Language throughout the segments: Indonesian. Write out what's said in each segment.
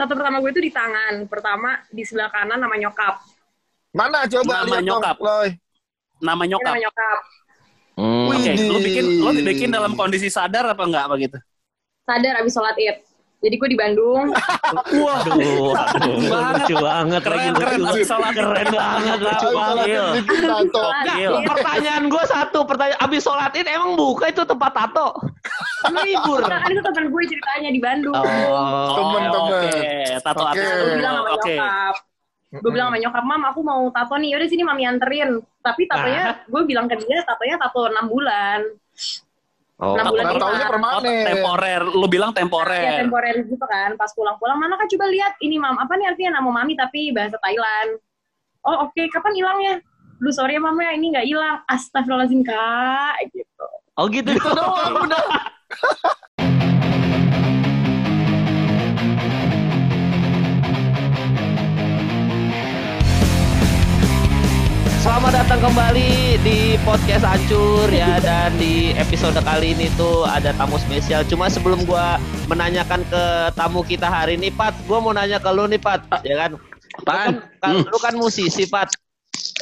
tato pertama gue itu di tangan. Pertama di sebelah kanan nama nyokap. Mana coba Nama lihat nyokap. Loy. Nama Ini nyokap. nama nyokap. Hmm. Oke, Widih. lu bikin lu dibikin dalam kondisi sadar apa enggak apa gitu? Sadar abis sholat id. Jadi gue di Bandung. Wah, Aduh, aduh, lucu banget. Keren, lagi, keren. lucu. Sholat. Keren banget. Lucu banget. id. pertanyaan gue satu, pertanyaan abis sholat id emang buka itu tempat tato? Libur. Nah, kan itu teman gue ceritanya di Bandung. Oh, Temen-temen. Oke, tato artis. Gue bilang sama Oke. nyokap. Gue bilang sama nyokap, mam aku mau tato nih. Yaudah sini mami anterin. Tapi tatonya, gue bilang ke dia, tatonya tato 6 bulan. Oh. Enam bulan Tatonya kelar. Oh, permanen. temporer. Lu bilang Ya temporer. temporer gitu kan. Pas pulang-pulang, mana kan coba lihat ini mam. Apa nih artinya nama mami tapi bahasa Thailand. Oh oke, kapan hilangnya? Lu sorry ya mama, ini nggak hilang. Astagfirullahaladzim kak. Gitu. Oh gitu. Itu doang udah. Selamat datang kembali di podcast Ancur ya dan di episode kali ini tuh ada tamu spesial. Cuma sebelum gua menanyakan ke tamu kita hari ini, Pat, gua mau nanya ke lu nih, Pat, ya kan? Lu kan, kan- Hmm. lu kan musisi, Pat.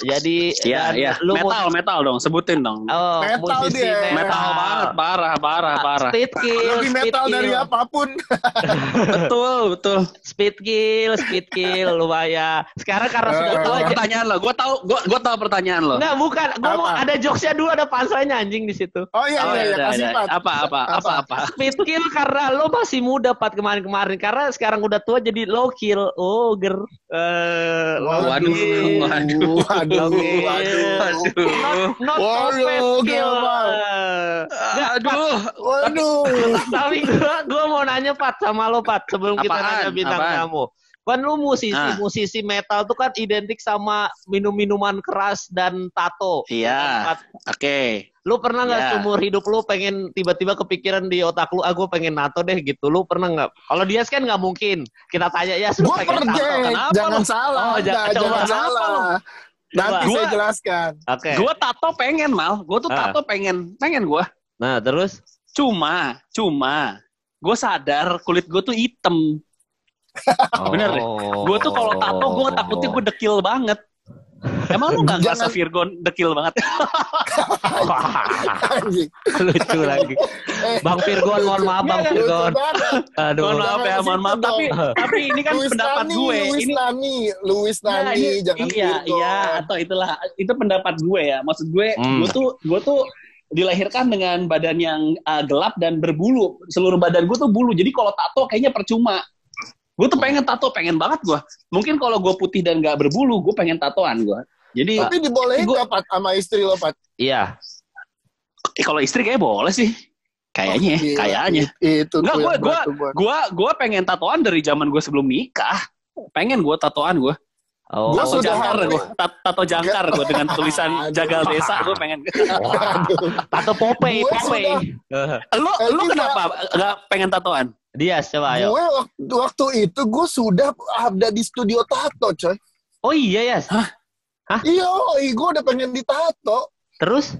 Jadi Iya, dan iya. lu Metal, metal dong. Sebutin dong. Oh, Metal musisi dia. metal. Metal banget, parah, parah, parah. Speed kill, Lebih speed metal dari kill. apa pun. Betul, betul. Speed kill, speed kill, lumayan. Sekarang karena sudah Eh, tua aja. Pertanyaan lo, gue tahu, gue gue tahu pertanyaan lo. Enggak, bukan. Gua mau ada jokesnya dulu, ada punchline anjing di situ. Oh iya, Oh, iya, iya. Kasih ada. Pat. Apa, apa, apa, apa? Speed kill karena lo masih muda Pat kemarin-kemarin karena sekarang udah tua jadi low kill. Oh, ger. Eh, low Waduh, kill. waduh, waduh, Oke. waduh. Waduh. Not, not Waduh, offense kill. gampang. Eh, Nggak, Aduh. Waduh. Tapi gua, gua mau nanya Pat sama lo Pat sebelum kita Apaan? nanya bintang Apaan? tamu. Kan lu musisi, Ah. musisi metal tuh kan identik sama minum-minuman keras dan tato. Iya. Ya kan? Oke. Lu pernah nggak Iya. seumur hidup lu pengen tiba-tiba kepikiran di otak lu, ah gue pengen nato deh gitu. Lu pernah nggak? Kalau dia kan nggak mungkin. Kita tanya ya, lu Gue pengen pernah, tato. Kenapa jangan lu? salah, Oh, enggak, jangan- jangan salah. lu? Nanti Coba. saya jelaskan. Oke. Gue tato pengen mal, gue tuh Ah. tato pengen, pengen gue. Nah, terus? Cuma, cuma, gue sadar kulit gue tuh hitam. Bener deh. Oh. Gue tuh kalau tato gue takutnya gue dekil banget. Emang lu gak ngerasa Virgo dekil banget? Lucu lagi. Eh, Bang Virgon, mohon maaf Bang Virgon. banget. Aduh. Mohon maaf ya, mohon maaf. Tapi, tapi ini kan pendapat Nani, gue. Luis Ini Nani, Luis Nah, Nani, ini- jangan iya, Virgo. iya, atau itulah itu pendapat gue ya. Maksud gue, Hmm. gue tuh, gue tuh dilahirkan dengan badan yang uh, gelap dan berbulu. Seluruh badan gue tuh bulu. Jadi kalau tato kayaknya percuma. Gue tuh pengen tato, pengen banget gue. Mungkin kalau gue putih dan gak berbulu, gue pengen tatoan gue. Jadi Tapi dibolehin Gua- nggak Pat sama istri lo Pat? Iya. eh, kalau istri kayak boleh sih. Kayaknya, Oh, gila. kayaknya. Itu Enggak, tuh gue gue gue gue pengen tatoan dari zaman gue sebelum nikah. Pengen gue tatoan gue. Oh. Gua Tato sudah jangkar gue. Tato jangkar gue dengan tulisan jagal desa gue pengen. Tato Popeye, Gua Popeye. lu Eh, lu bisa. kenapa nggak pengen tatoan? Dias coba ayo. Gue waktu, waktu itu gue sudah ada di studio tato coy. Oh iya ya. Iya, gue udah pengen ditato. Terus?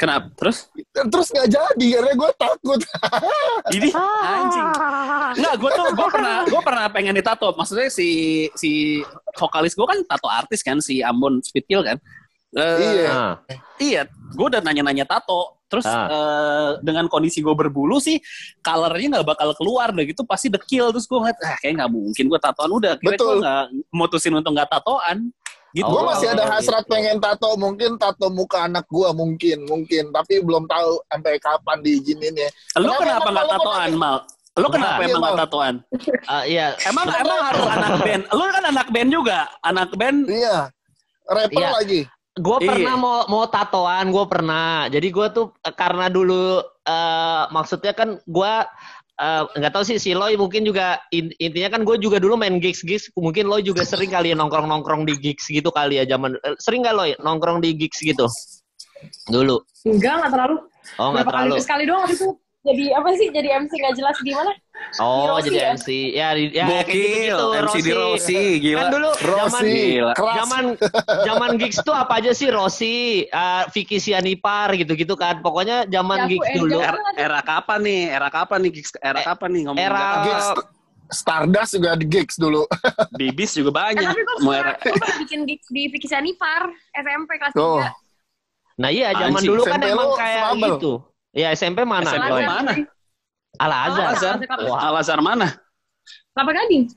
Kenapa? Terus? Terus nggak jadi karena gue takut. Ini anjing. Enggak, gue tuh gue pernah gue pernah pengen ditato. Maksudnya si si vokalis gue kan tato artis kan si Ambon Speedkill kan. Eh, Iya. Nah. Iya, gue udah nanya-nanya tato. Terus Ah. eh, dengan kondisi gue berbulu sih, colornya nggak bakal keluar deh gitu, pasti dekil. Terus gue ngeliat, ah kayak nggak mungkin gue tatoan udah. Kira gue nggak mutusin untuk nggak tatoan. Gitu. gue Oh, masih ada gitu. hasrat pengen tato, mungkin tato muka anak gue mungkin, mungkin, tapi belum tahu sampai kapan diizinin ya. Lu Kenapa nggak tatoan, Mal? Lu kenapa emang nggak Mal. tatoan? Ah, iya. Emang emang harus anak band. Lu kan anak band juga. Anak band Iya, rapper Iya. lagi. Gue Iya. pernah mau mau tatoan, gue pernah. Jadi gue tuh eh, karena dulu eh, maksudnya kan gue eh, nggak tahu sih si Loy mungkin juga in- intinya kan gue juga dulu main gigs gigs. Mungkin Loy juga sering kali ya nongkrong nongkrong di gigs gitu kali ya zaman. sering gak Loy nongkrong di gigs gitu? Dulu. Enggak, nggak terlalu. Oh nggak kali terlalu. sekali doang itu. Jadi apa sih? Jadi MC nggak jelas gimana? Oh jadi ya? MC. Ya, di- ya kayak gokil, gitu-gitu, MC di Rossi, gila. Kan dulu zaman Rossi, Gila. keras. zaman zaman gigs tuh apa aja sih Rossi, uh, Vicky Sianipar gitu-gitu kan. Pokoknya zaman Ya, gigs dulu. era, era kapan nih? Era kapan nih? Gigs- Era Eh, kapan nih ngomong Era Gigs. Stardust juga di gigs dulu. Bibis juga Eh, banyak. tapi gue Mau pernah, bikin gigs di Vicky Sanipar, SMP kelas Tuh. 3. Nah iya zaman Anjing, dulu kan SMP emang kayak gitu. Ya SMP mana? SMP mana? Al Azhar. Al-Azhar. Wah. Al Azhar mana? Kelapa Gading.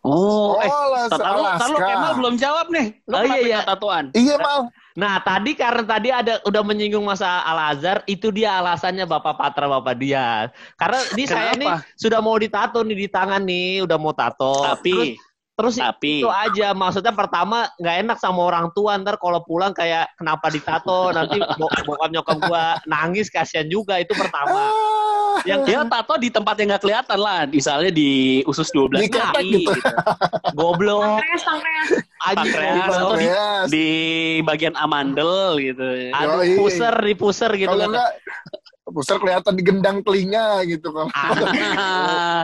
Oh, eh. Lu, tar lu Alaska. Kemal belum jawab nih. Lu Oh, iya, iya. tatoan? Iya, Mal. Nah tadi karena tadi ada udah menyinggung masa Al Azhar, itu dia alasannya Bapak Patra Bapak dia. Karena ini saya nih sudah mau ditato nih di tangan nih, udah mau tato. Tapi, terus, terus tapi. itu aja maksudnya pertama nggak enak sama orang tua ntar kalau pulang kayak kenapa ditato nanti bo- bokap nyokap gua nangis kasihan juga itu pertama. Ah, yang dia tato di tempat yang nggak kelihatan lah. Misalnya di usus 12 Di ketek kaki gitu. Goblok. Pankreas, pankreas. Pankreas atau di, di bagian amandel gitu. Aduh, Yoi. puser di puser gitu. Kalau enggak, pusar kelihatan di gendang telinga gitu kan.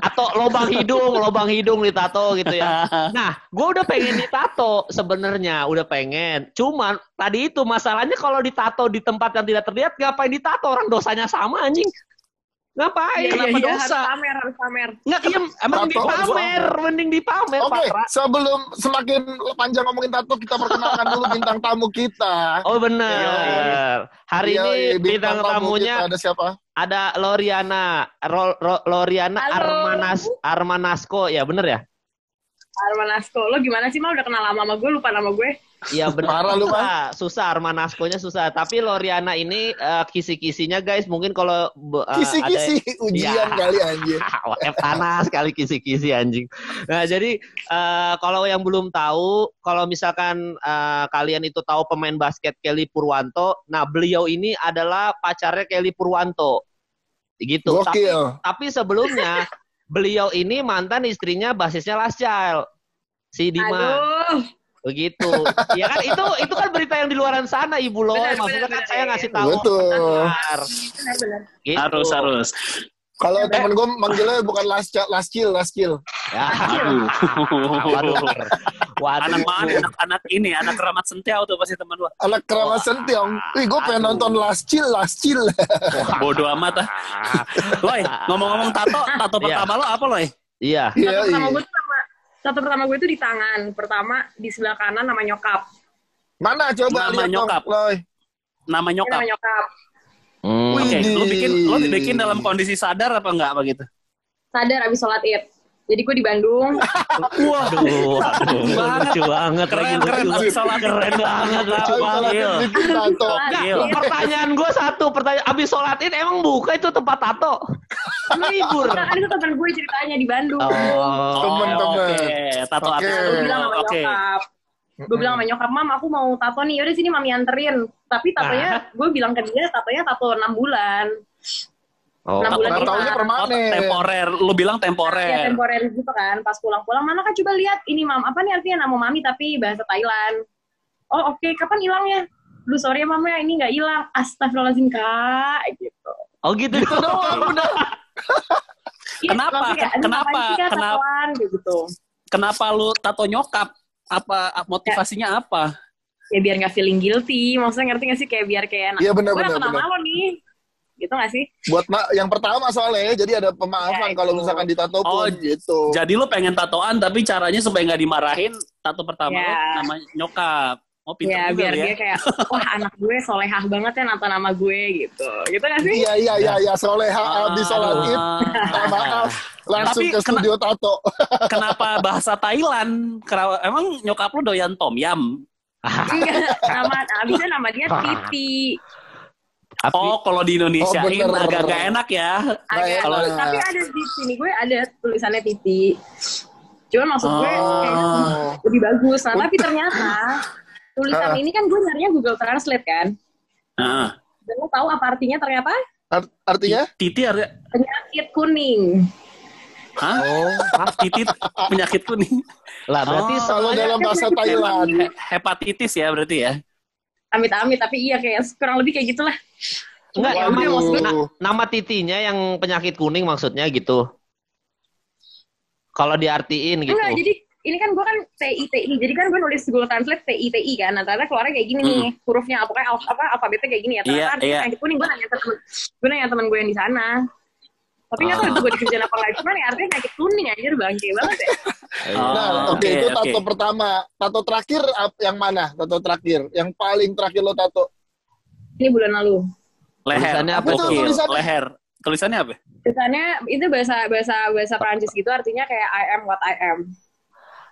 Atau lobang hidung, lobang hidung ditato gitu ya. Nah, gue udah pengen ditato sebenarnya, udah pengen. Cuman tadi itu masalahnya kalau ditato di tempat yang tidak terlihat, ngapain ditato orang dosanya sama anjing? Ngapain? Iya, kenapa iya, dosa? Harus pamer, harus pamer. Nggak, Iya, emang Tato. di Dipamer, mending dipamer, Oke, Patra. sebelum semakin panjang ngomongin tato, kita perkenalkan dulu bintang tamu kita. Oh bener. Hari Iya, ini iya, bintang tamu tamunya kita ada siapa? ada Loriana, Ro- Ro- Loriana Halo. Armanas Armanasko, ya bener ya? Arman Asko. Lo gimana sih, Mal? Udah kenal lama sama gue, lupa nama gue. Iya. Parah lu, susah, susah Armanaskonya susah. Tapi Loriana ini eh, kisi-kisinya guys, mungkin kalau eh, Kisi-kisi ujian Iya. kali anjir. ada eh, panas kali kisi-kisi anjing. Nah, jadi eh, kalau yang belum tahu, kalau misalkan eh, kalian itu tahu pemain basket Kelly Purwanto, nah beliau ini adalah pacarnya Kelly Purwanto. Gitu. Tapi tapi sebelumnya beliau ini mantan istrinya basisnya Last Child. Si Dima. Aduh. Begitu. Ya kan itu itu kan berita yang di luaran sana Ibu Loy. Benar, Maksudnya benar, kan benar, saya ngasih tahu. Betul. benar. Benar-benar. Gitu. Harus, harus. Kalau temen gue manggilnya bukan last last chill, last kill. Ya. Aduh. Waduh. Waduh. anak mana? Anak, anak ini, anak keramat sentiau tuh pasti teman lu. Anak keramat sentiong. Wih, gue pengen nonton last chill, last chill. Bodoh amat ah. Loy, ngomong-ngomong tato, tato Iya. pertama lo apa Loy? Iya. Tato Iya, pertama iya. gue sama tato pertama gue tuh di tangan. Pertama di sebelah kanan nama nyokap. Mana coba Nama lihat dong, nyokap. Loy. Nama nyokap. nama nyokap. Hmm. Oke, Widih. lu bikin lu bikin dalam kondisi sadar apa enggak begitu? Sadar abis sholat id. Jadi gue di Bandung. Wah, Aduh, aduh, lucu banget lagi keren lucu. keren abis sholat Keren banget, lucu banget. Sholat Gokil. id. Pertanyaan gue satu, pertanyaan abis sholat id emang buka itu tempat tato? Libur. Nah, kan itu teman gue ceritanya di Bandung. Oh. Temen-temen. Oke, tato artis. Gue bilang sama Oke. nyokap. Gue bilang sama nyokap, mam aku mau tato nih, yaudah sini mami anterin. Tapi tatonya, gue bilang ke dia, tatonya tato 6 bulan. Oh. Enam bulan kita. permanen. Temporer, lu bilang Ya temporer. temporer gitu kan, pas pulang-pulang, mana kan coba lihat, ini mam, apa nih artinya nama mami tapi bahasa Thailand. Oh oke, kapan hilangnya? Lu sorry ya mama, ini nggak hilang. Astagfirullahaladzim kak, gitu. Oh gitu. Itu doang udah. Iya, Kenapa? "Aduh, Kenapa? Kenapa? tatoan?" Kayak gitu. Kenapa lu tato nyokap? Apa motivasinya apa? Ya biar nggak feeling guilty, maksudnya ngerti nggak sih kayak biar kayak Iya, benar, gue benar, kenal benar. lo nih, gitu nggak sih? Buat ma- yang pertama soalnya, jadi ada pemaafan Ya, kalau misalkan ditato Oh, pun gitu. Jadi lu pengen tatoan tapi caranya supaya nggak dimarahin, tato pertama Ya. lu nama nyokap. Oh, pinter Ya biar ya. dia kayak, wah anak gue solehah banget ya nato nama gue gitu, gitu nggak sih? Iya, iya, iya, iya. Soleha abis sholat id. Ah. Minta maaf. Langsung Tapi ke studio tato. Kenapa bahasa Thailand? Emang nyokap lu doyan tom yam? Enggak, nama abisnya nama dia Titi. Tapi Oh, kalau di Indonesia Oh, ini bener. agak-agak enak ya. Agak, Kalau- tapi ada di sini gue ada tulisannya Titi. Cuman maksud gue Oh. kayaknya lebih bagus. Nah, tapi ternyata tulisan Ah. ini kan gue nyarinya Google Translate kan. Nah, Dan lo tahu apa artinya ternyata? Art- artinya? titi ada Penyakit kuning. Hah? Oh. Titi penyakit kuning. lah berarti Oh, Kalau semuanya dalam bahasa Thailand. He- hepatitis ya berarti ya. Amit-amit, tapi iya kayak kurang lebih kayak gitulah. enggak nama, na- nama titinya yang penyakit kuning maksudnya gitu. Kalau diartiin gitu. Enggak, jadi ini kan gue kan TITI, jadi kan gue nulis Google Translate TITI kan, nah ternyata keluarnya kayak gini nih, hurufnya apa apa alfabetnya kayak gini ya, ternyata iya. penyakit kuning gue nanya ke temen, gue nanya temen gue yang di sana, Tapi nggak tahu itu gue dikerjain apa nggak. Cuman ya artinya sakit kuning anjir bangke banget ya. Oh, Nah, oke itu tato pertama. Tato terakhir yang mana? Tato terakhir. Yang paling terakhir lo tato. Ini bulan lalu. Leher. Tulisannya apa tuh tulisannya? Leher. Tulisannya apa? Tulisannya itu bahasa bahasa bahasa Perancis gitu artinya kayak I am what I am.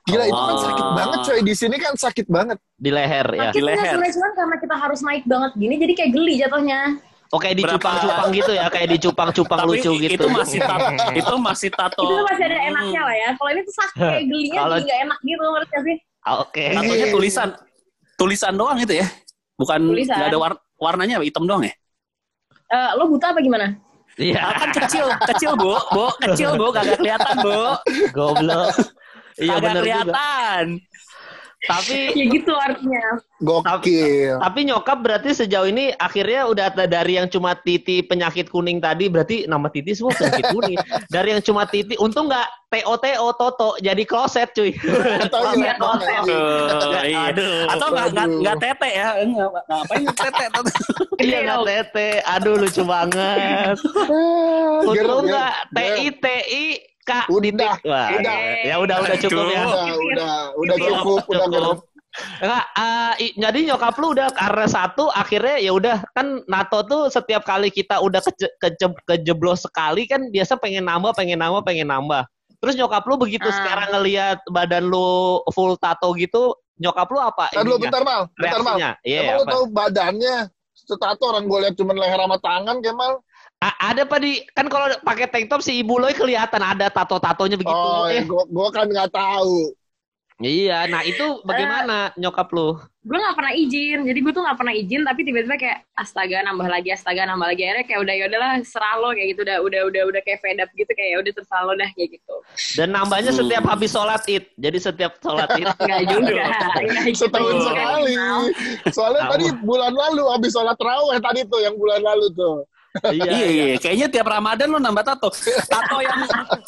Gila itu kan sakit banget coy. Di sini kan sakit banget. Di leher ya. Sakit Di leher. sebenarnya cuman karena kita harus naik banget gini jadi kayak geli jatuhnya. Oh kayak di Berapa- cupang-cupang gitu ya, kayak di cupang-cupang Tapi lucu gitu. itu masih tato. itu masih tato. Itu masih ada enaknya lah ya. Kalau ini tuh sakit kayak gelinya jadi nggak enak gitu ngerti sih? Ah, Oke. Tatonya tulisan. Tulisan doang itu ya. Bukan Tulisan. nggak ada war- warnanya hitam doang ya? Eh, lo buta apa gimana? Iya, Ah, kan kecil, kecil bu, bu, kecil bu, kagak kelihatan bu, goblok. Iya kagak benar juga. Tapi Ya gitu artinya. Gokil. tapi nyokap berarti sejauh ini akhirnya udah ada dari yang cuma titi penyakit kuning tadi berarti nama titi semua penyakit kuning. Dari yang cuma titi untung nggak TOTO Toto jadi kloset cuy. Atau Iya, ya, kloset. Aduh, iya. Aduh. Atau nggak nggak tete ya? Nggak, ngapain tete? Iya nggak tete. Aduh lucu banget. Untung Ger, nggak. TI TI K Udah. Wah, udah. ya udah udah cukup ya. Udah, udah, udah cukup, udah. Cukup. Enggak, eh, i- jadi nyokap lu udah karena satu akhirnya ya udah kan NATO tuh setiap kali kita udah keje, keje- kejeblos sekali kan biasa pengen nambah, pengen nambah, pengen nambah. Terus nyokap lu begitu Ah. sekarang ngelihat badan lu full tato gitu, nyokap lu apa? Dulu, ininya? bentar mal, bentar mal. Reaksinya? Iya, Emang apa? tau badannya? Setato orang gue liat cuma leher sama tangan, Kemal. A- ada apa di kan kalau pakai tank top si ibu lo kelihatan ada tato-tatonya begitu. Oh, eh. gue gue kan nggak tahu. Iya, nah itu bagaimana nyokap lu? Gue nggak pernah izin. Jadi gue tuh nggak pernah izin tapi tiba-tiba kayak astaga nambah lagi astaga nambah lagi akhirnya kayak udah ya udahlah serah lo kayak gitu udah udah udah udah kayak fed up gitu kayak ya udah terserah lo dah kayak gitu. Dan nambahnya Hmm. setiap habis sholat id. Jadi setiap sholat id. Enggak juga. Nggak gitu. Setahun sekali. Soalnya Tahu. tadi bulan lalu habis sholat raweh tadi tuh yang bulan lalu tuh. Iya, Iya, iya, kayaknya tiap Ramadan lu nambah tato. Tato yang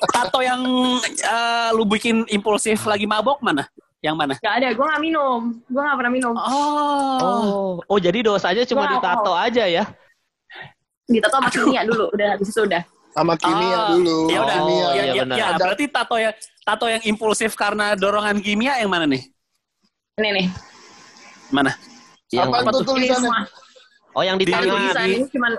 tato yang eh, lu bikin impulsif lagi mabok mana? Yang mana? Gak ada, gue gak minum. Gue gak pernah minum. Oh. Oh, oh jadi dosanya cuma Wow. ditato aja ya? Ditato sama kimia dulu, udah habis itu udah. Sama kimia Oh, dulu. Ya udah. Oh, ya, iya ya, benar. ya, berarti tato yang tato yang impulsif karena dorongan kimia yang mana nih? Ini nih. Mana? Yang Apaan apa tuh tulisannya? semua. Oh, yang di Di- tangan. tulisan ini cuman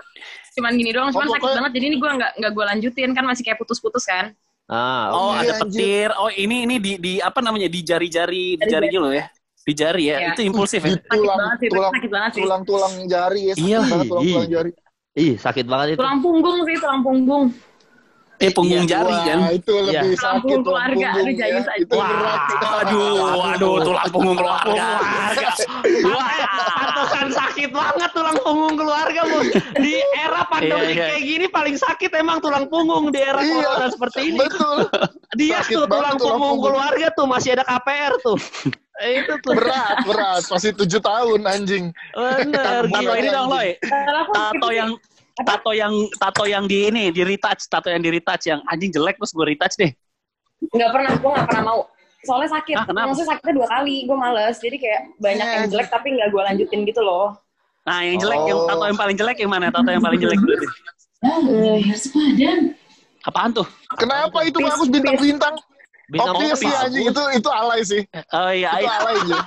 cuman gini doang, cuman Oh, sakit banget. Jadi ini gue nggak nggak gue lanjutin kan masih kayak putus-putus kan. Ah, Oh, Oke, ada anjir. petir. Oh, ini ini di di apa namanya? Di jari-jari, di jari lo ya. Di jari ya. Iya. Itu impulsif ya. Sakit tulang, banget sih, tulang, sakit banget sih. tulang, tulang jari ya. Sakit Iya, banget tulang, iya. tulang jari. ih sakit banget itu. Tulang punggung sih, tulang punggung. Eh, punggung Iya. jari Wah, kan. itu lebih Iya. sakit Tulang tulang keluarga, punggung aduh, ya. jayus aja. Wah, berat. aduh, aduh, tulang punggung keluarga. Wah, pantesan sakit banget tulang punggung keluarga, Bu. Di era pandemi Iya, iya. kayak gini paling sakit emang tulang punggung di era Iya. corona seperti ini. Betul. Dia sakit tuh tulang tulang punggung punggung. keluarga tuh masih ada KPR tuh. Eh, itu tuh. Berat, berat. Masih tujuh tahun anjing. Bener, Tato gila. ini dong, Loy. Tato yang tato yang tato yang di ini di retouch tato yang di retouch yang anjing jelek terus gue retouch deh nggak pernah, gue nggak pernah mau. Soalnya sakit. Ah, kenapa? Maksudnya sakitnya dua kali, gue males. Jadi kayak banyak Iya, yang jelek tapi nggak gue lanjutin gitu loh. nah yang jelek yang Oh. tato yang paling jelek yang mana tato yang paling jelek berarti apaan tuh Kenapa itu bagus bintang-bintang? Bintang Oke bagus. sih anjing itu itu alay sih. oh iya Itu iya alay aja.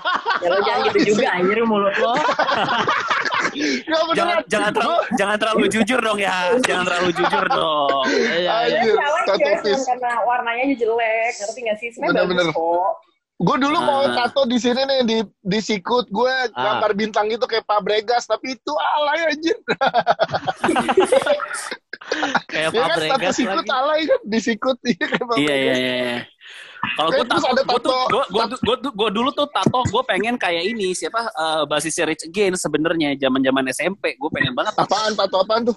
Ya lo jangan gitu juga, anjir mulut lo. Gak jangan jangan terlalu jangan terlalu jujur dong ya jangan terlalu jujur dong Iya, iya. Tato ya, karena warnanya aja jelek. Ngerti nggak sih? Sebenarnya Bener-bener. bagus kok. Gue dulu mau Ah. tato di sini nih di di sikut gue Ah. gambar bintang gitu kayak Fabregas tapi itu alay anjir. Kayak Ya kan tato Fabregas sikut lagi. alay kan di sikut iya kayak iya iya Fabregas. iya iya. Kalau gue Eh, tato, gue tuh, gue, gue, gue, gue dulu tuh tato, gue pengen kayak ini siapa eh, basisnya Rich Again sebenarnya zaman zaman SMP, gue pengen banget tato, Apaan tato apaan tuh?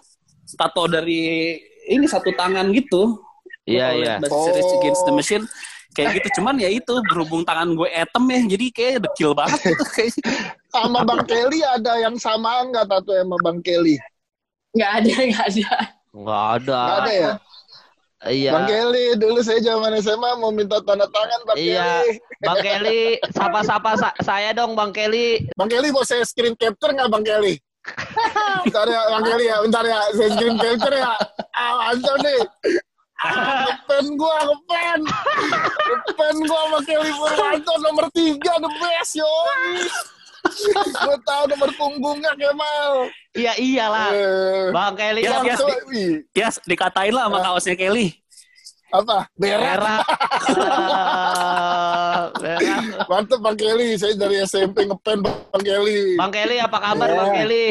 tato dari ini satu tangan gitu. Iya, iya. Basisnya Rage Oh. Against the Machine kayak gitu cuman ya itu berhubung tangan gue etem ya jadi kayak dekil banget gitu Sama Bang Kelly ada yang samaan nggak tato sama Bang Kelly? Nggak ada, nggak ada. Nggak ada. Nggak ada ya? Iya. Bang Kelly dulu saya zaman SMA mau minta tanda tangan Bang Iya. Kelly. Bang Kelly, sapa-sapa sa- saya dong Bang Kelly. Bang Kelly mau saya screen capture nggak Bang Kelly? Bentar ya, Bang Kelly ya, bentar ya. Saya kirim capture ya. Ah, mantap nih. Ngepen gua, ngepen. Ngepen gua sama Kelly Purwanto nomor tiga, the best, yoi. Gua tahu nomor punggungnya Kemal. Iya iyalah. Eh, Bang Kelly Ya, kan ya. wih, Ya, dikatain lah sama kaosnya Kelly. apa? Berak. merah. Eh, merah. Mantep Bang Kelly, saya dari SMP ngepen Bang Kelly. Bang Kelly apa kabar Iya. Bang Kelly?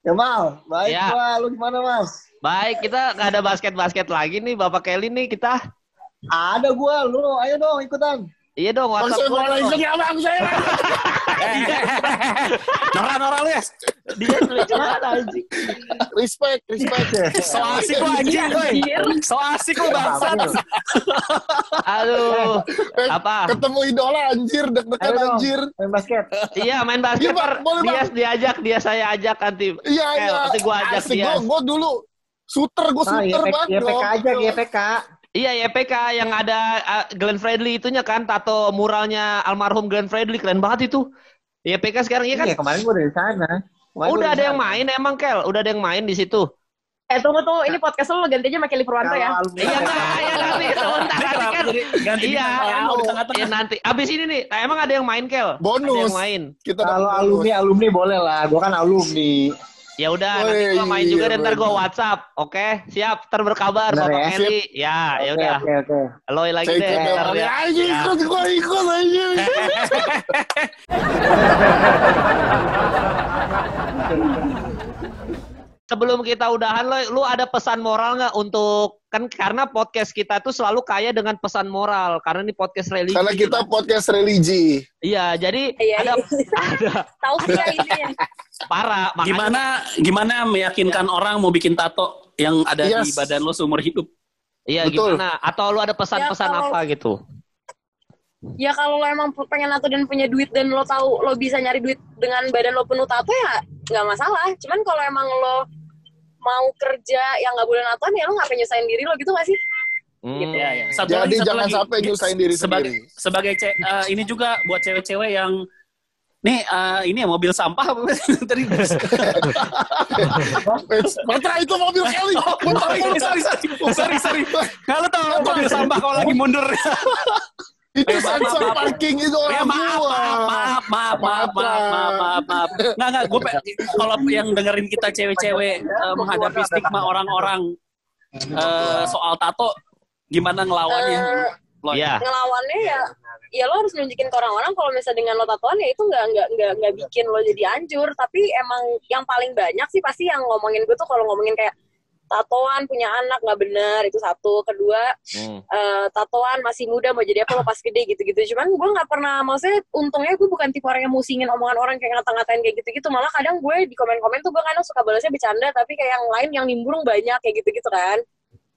Kemal, baik Ya. gua. Lu gimana, Mas? Baik, kita nggak ada basket-basket lagi nih Bapak Kelly nih kita. Ada gua, lu ayo dong ikutan. Iya dong, WhatsApp dong. ikut ya Bang saya. Nora-nora lu ya. Dia banget anjing. Respect, respect. So asik lu anjing. So asik lu bangsat. Aduh. Eh, Apa? Ketemu idola anjir, deg-degan anjir. Main basket. Iya main basket Iya, dia diajak, dia saya ajak nanti. Iya, Kel, iya. nanti gua ajak dia. Gua, gua dulu shooter, gua Ah, shooter YPK, banget. YPK bro. aja, YPK. Iya YPK yang ada uh, Glenn Fredly itunya kan tato muralnya almarhum Glenn Fredly keren banget itu. YPK sekarang iya kan? Iya, kemarin gua dari sana. Kemarin Udah ada yang main emang Kel, udah ada yang main di situ. Eh tunggu tuh, ini podcast lu ganti aja sama Kelly Purwanto ya. Iya enggak, ya nanti sebentar nanti kan. ganti Iya, tamu di ya tengah-tengah? nanti. Abis ini nih, nah, emang ada yang main Kel? Ada Bonus. yang main. Kita Kalau alumni, alumni boleh lah. Gua kan alumni. Ya udah, nanti gua iya, main juga deh, ntar gua. WhatsApp. Oke, siap. Ntar berkabar Bener Bapak ya? Kelly. Ya, ya Oke, udah. Oke, oke. Loy lagi deh. cek Ntar ya. Ya. ikut, gua ikut anjing. Sebelum kita udahan, lo, lu ada pesan moral nggak untuk kan karena podcast kita tuh selalu kaya dengan pesan moral karena ini podcast religi. Karena kita podcast religi. Iya, jadi Iya, ada iya. ada Tahu sih ya ini ya. parah. Makanya- Gimana gimana meyakinkan orang mau bikin tato yang ada di Yes. badan lo seumur hidup? Iya, Betul. gimana? Atau lu ada pesan-pesan Ya, kalau- apa gitu? Ya kalau lo emang pengen tato dan punya duit dan lo tahu lo bisa nyari duit dengan badan lo penuh tato ya nggak masalah. Cuman kalau emang lo mau kerja yang nggak boleh natoan ya lo ngapain nyusahin diri lo gitu gak sih? Hmm. Gitu. Ya, ya. Satu Jadi lagi, satu jangan lagi. sampai nyusahin diri sebagai sendiri. sebagai ce- eh, ini juga buat cewek-cewek yang nih eh, ini ya mobil sampah apa? tadi Petra itu mobil Kelly. Oh, sorry, sorry, sorry, sorry, lo tau mobil sampah kalau lagi mundur. Itu Eh, sensor parking itu Ya orang maaf, gua. maaf, maaf, maaf, maaf, maaf, maaf, maaf, maaf. Nggak, nggak, gue kalau yang dengerin kita cewek-cewek eh, menghadapi stigma orang-orang eh, soal tato, gimana ngelawannya? Eh, Loy? Iya. ngelawannya ya ya lo harus nunjukin ke orang-orang kalau misalnya dengan lo tatoan ya itu nggak nggak nggak nggak bikin lo jadi hancur tapi emang yang paling banyak sih pasti yang ngomongin gue tuh kalau ngomongin kayak tatoan punya anak nggak benar itu satu. Kedua Hmm. eh, tatoan masih muda mau jadi apa lo pas gede gitu-gitu. Cuman gue nggak pernah maksudnya untungnya gue bukan tipe orang yang musingin omongan orang kayak ngata-ngatain kayak gitu-gitu. Malah kadang gue di komen-komen tuh gue kadang suka balasnya bercanda tapi kayak yang lain yang nimbrung banyak kayak gitu-gitu kan.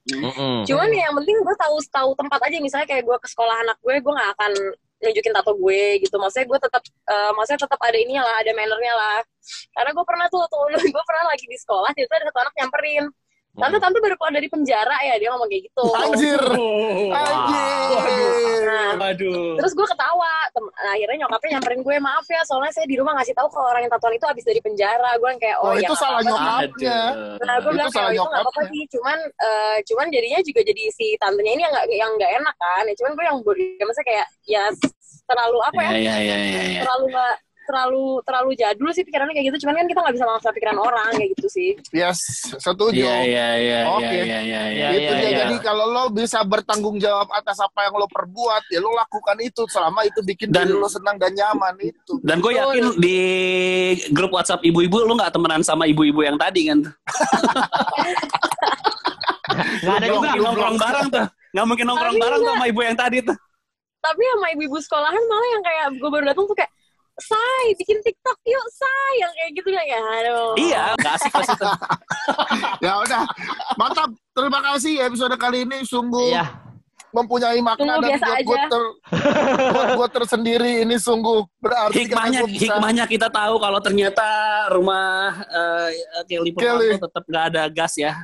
Mm-mm. cuman ya yang penting gue tahu tahu tempat aja. Misalnya kayak gue ke sekolah anak gue gue nggak akan nunjukin tato gue gitu. Maksudnya gue tetap eh, maksudnya tetap ada ininya lah ada mannernya lah. Karena gue pernah tuh tuh gue pernah lagi di sekolah itu ada satu anak nyamperin tante tante baru keluar dari penjara ya dia ngomong kayak gitu Anjir. Oh. Anjir. Nah, Waduh. terus gue ketawa nah, akhirnya nyokapnya nyamperin gue maaf ya soalnya saya di rumah ngasih tahu kalau orang yang tatoan itu habis dari penjara gue kayak oh, Oh, ya itu salah nyokapnya. Nah, gue Itu bilang salah kayak itu nggak apa-apa sih, cuman eh, cuman jadinya juga jadi si tantenya ini yang nggak yang nggak enak kan. Ya, cuman gue yang ya, maksudnya kayak ya terlalu apa ya? Ya, ya, ya, ya, ya. Terlalu nggak terlalu terlalu jadul sih pikirannya kayak gitu. Cuman kan kita nggak bisa maksa pikiran orang kayak gitu sih. Yes, setuju. Iya, iya, iya, Oke. iya, iya, iya, iya. Iya, iya. Jadi kalau lo bisa bertanggung jawab atas apa yang lo perbuat, ya lo lakukan itu selama itu bikin Dan- diri lo senang dan nyaman itu. Dan gue yakin di grup WhatsApp ibu-ibu lu nggak temenan sama ibu-ibu yang tadi kan? Nggak ada juga. nongkrong bareng tuh. Nggak mungkin nongkrong bareng tuh sama ibu yang tadi tuh. Tapi sama ibu-ibu sekolahan malah yang kayak gue baru datang tuh kayak Say, bikin TikTok yuk, say. Yang kayak gitu kan ya. Aduh. Iya, nggak asik pas itu. Ya udah, mantap. Terima kasih episode kali ini sungguh Iya. mempunyai makna Sungguh dan biasa buat gue aja. ter, buat gue tersendiri ini sungguh berarti Hikmahnya, bisa- hikmahnya kita tahu kalau ternyata rumah eh, Kelly Kelly. Purwanto tetap nggak ada gas ya.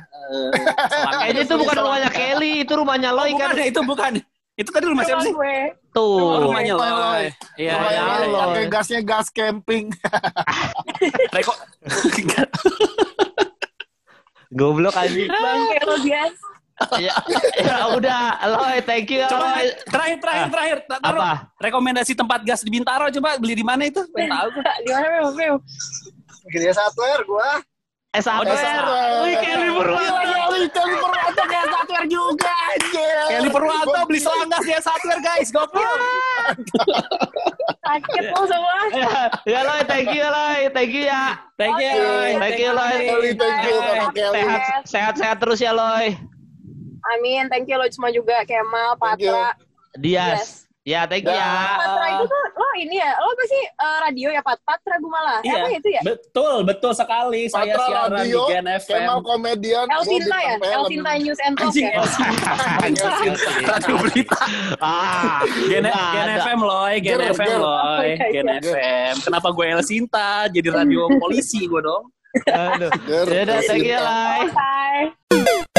Selangnya. Kayaknya itu bukan rumahnya Kelly, itu rumahnya Oh, Loy kan. bukan, itu bukan. Itu tadi rumah siapa sih? gue. Tuh. Oh, rumahnya Loy, Loy. Loy. Iya, iya, iya. pakai gasnya gas camping. Reko. Goblok anjing. Bangke lo bias. ya, ya udah, Loy, thank you ya, Coba Loy. terakhir terakhir terakhir. Taruh. Apa? Rekomendasi tempat gas di Bintaro coba beli di mana itu? Pengen tahu gue. Di mana Bel? Bel? Gede satu air gua. Eh, satu Oh. Wih, kayak libur Gila, banget. Kelly, Kelly Purwanto kayak satuer juga, Kelly Purwanto beli selanggas dia satuer guys, gokil. Sakit lo semua. Ya, Loy, thank you, Loy. Thank you ya. Thank you. Loy. Thank you, Loy. Thank you. Sehat, sehat-sehat terus ya, Loy. Amin. Thank you lo semua juga. Kemal. Patra. Dias. Ya, thank you ya. Patra itu tuh ini ya. Lo pasti eh, radio ya Pat. Patra Gumala. Eh, Iya, apa itu ya? betul, betul sekali. Saya Patra siaran Radio, di Gen FM. Kemal komedian. El Sinta ya? El Sinta News and Talk Anjing, ya? El Sinta. Radio berita. Ah, Gen, Gen. FM loy, Gen FM loy, Gen. FM. Kenapa gue El Sinta jadi radio polisi gue dong? Aduh. Ya udah, thank you. Loy. Bye.